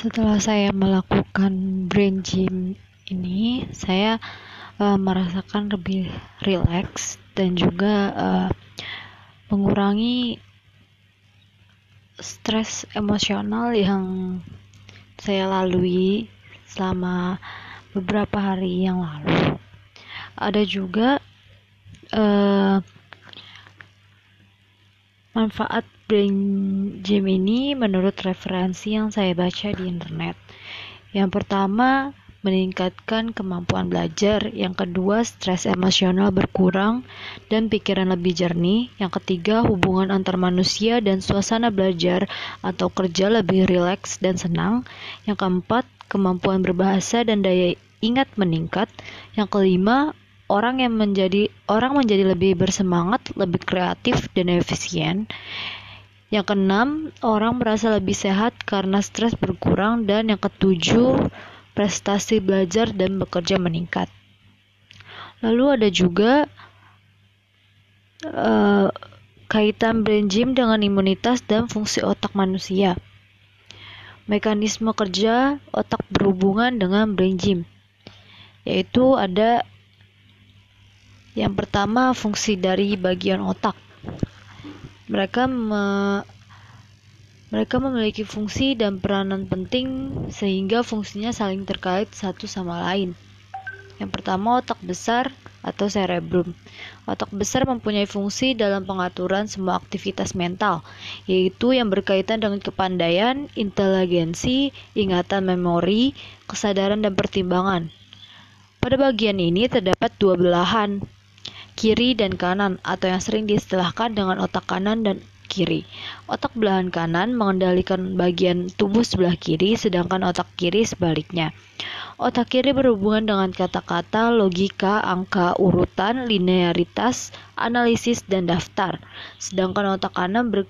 setelah saya melakukan brain gym ini saya uh, merasakan lebih rileks dan juga uh, mengurangi stres emosional yang saya lalui selama beberapa hari yang lalu. Ada juga uh, manfaat brain gym ini menurut referensi yang saya baca di internet. Yang pertama, meningkatkan kemampuan belajar, yang kedua stres emosional berkurang dan pikiran lebih jernih, yang ketiga hubungan antar manusia dan suasana belajar atau kerja lebih rileks dan senang, yang keempat kemampuan berbahasa dan daya ingat meningkat, yang kelima orang yang menjadi orang menjadi lebih bersemangat, lebih kreatif dan efisien. Yang keenam, orang merasa lebih sehat karena stres berkurang dan yang ketujuh, prestasi belajar dan bekerja meningkat. Lalu ada juga uh, kaitan brain gym dengan imunitas dan fungsi otak manusia. Mekanisme kerja otak berhubungan dengan brain gym, yaitu ada yang pertama fungsi dari bagian otak. Mereka me mereka memiliki fungsi dan peranan penting sehingga fungsinya saling terkait satu sama lain. Yang pertama, otak besar atau cerebrum. Otak besar mempunyai fungsi dalam pengaturan semua aktivitas mental, yaitu yang berkaitan dengan kepandaian, inteligensi, ingatan memori, kesadaran, dan pertimbangan. Pada bagian ini terdapat dua belahan, kiri dan kanan, atau yang sering diistilahkan dengan otak kanan dan kiri. Otak belahan kanan mengendalikan bagian tubuh sebelah kiri, sedangkan otak kiri sebaliknya. Otak kiri berhubungan dengan kata-kata, logika, angka, urutan, linearitas, analisis, dan daftar. Sedangkan otak kanan ber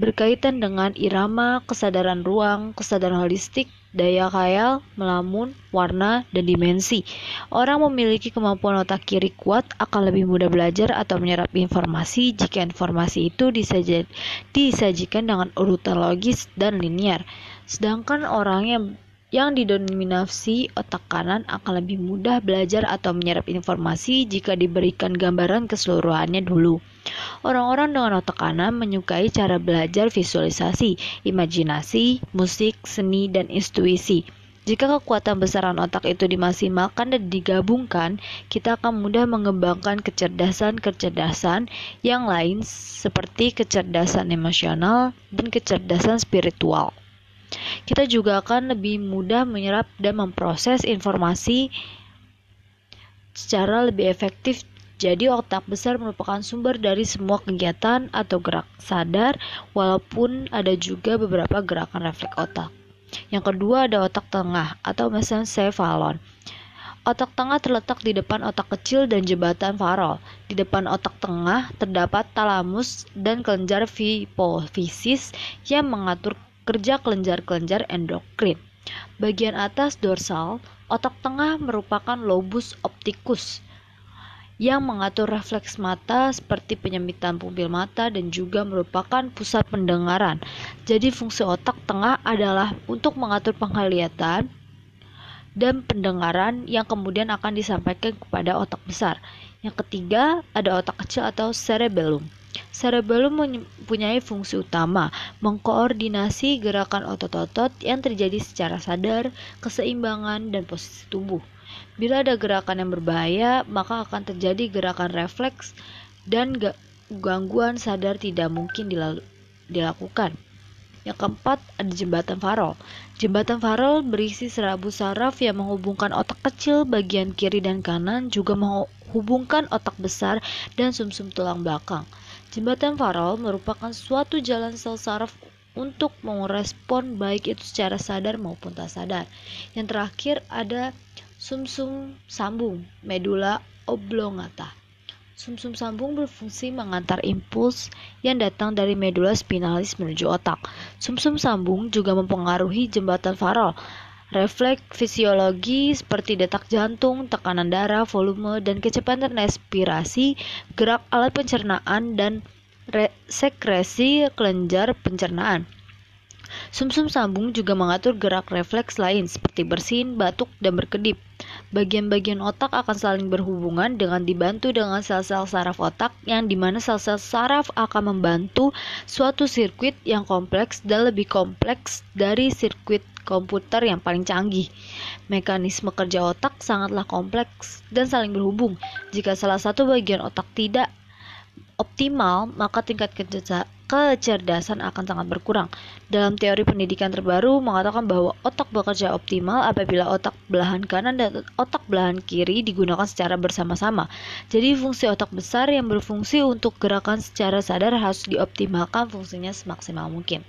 berkaitan dengan irama, kesadaran ruang, kesadaran holistik, daya khayal, melamun, warna, dan dimensi. Orang memiliki kemampuan otak kiri kuat akan lebih mudah belajar atau menyerap informasi jika informasi itu disajikan dengan urutan logis dan linear. Sedangkan orang yang yang didominasi otak kanan akan lebih mudah belajar atau menyerap informasi jika diberikan gambaran keseluruhannya dulu. Orang-orang dengan otak kanan menyukai cara belajar visualisasi, imajinasi, musik, seni, dan intuisi. Jika kekuatan besaran otak itu dimaksimalkan dan digabungkan, kita akan mudah mengembangkan kecerdasan-kecerdasan yang lain seperti kecerdasan emosional dan kecerdasan spiritual kita juga akan lebih mudah menyerap dan memproses informasi secara lebih efektif. Jadi otak besar merupakan sumber dari semua kegiatan atau gerak sadar walaupun ada juga beberapa gerakan refleks otak. Yang kedua ada otak tengah atau mesencephalon. Otak tengah terletak di depan otak kecil dan jembatan farol. Di depan otak tengah terdapat talamus dan kelenjar hipofisis yang mengatur kerja kelenjar-kelenjar endokrin. Bagian atas dorsal, otak tengah merupakan lobus opticus yang mengatur refleks mata seperti penyempitan pupil mata dan juga merupakan pusat pendengaran. Jadi fungsi otak tengah adalah untuk mengatur penglihatan dan pendengaran yang kemudian akan disampaikan kepada otak besar. Yang ketiga, ada otak kecil atau cerebellum. Cerebellum mempunyai fungsi utama mengkoordinasi gerakan otot-otot yang terjadi secara sadar, keseimbangan, dan posisi tubuh. Bila ada gerakan yang berbahaya, maka akan terjadi gerakan refleks dan gangguan sadar tidak mungkin dilakukan. Yang keempat, ada jembatan farol. Jembatan farol berisi serabu saraf yang menghubungkan otak kecil bagian kiri dan kanan, juga menghubungkan otak besar dan sumsum -sum tulang belakang. Jembatan Farol merupakan suatu jalan sel saraf untuk merespon baik itu secara sadar maupun tak sadar. Yang terakhir ada sumsum -sum sambung, medula oblongata. Sumsum -sum sambung berfungsi mengantar impuls yang datang dari medula spinalis menuju otak. Sumsum -sum sambung juga mempengaruhi jembatan Farol refleks fisiologi seperti detak jantung, tekanan darah, volume, dan kecepatan respirasi, gerak alat pencernaan, dan sekresi kelenjar pencernaan. Sumsum -sum sambung juga mengatur gerak refleks lain seperti bersin, batuk, dan berkedip. Bagian-bagian otak akan saling berhubungan dengan dibantu dengan sel-sel saraf otak yang di mana sel-sel saraf akan membantu suatu sirkuit yang kompleks dan lebih kompleks dari sirkuit komputer yang paling canggih. Mekanisme kerja otak sangatlah kompleks dan saling berhubung. Jika salah satu bagian otak tidak optimal, maka tingkat kecerdasan akan sangat berkurang. Dalam teori pendidikan terbaru mengatakan bahwa otak bekerja optimal apabila otak belahan kanan dan otak belahan kiri digunakan secara bersama-sama. Jadi fungsi otak besar yang berfungsi untuk gerakan secara sadar harus dioptimalkan fungsinya semaksimal mungkin.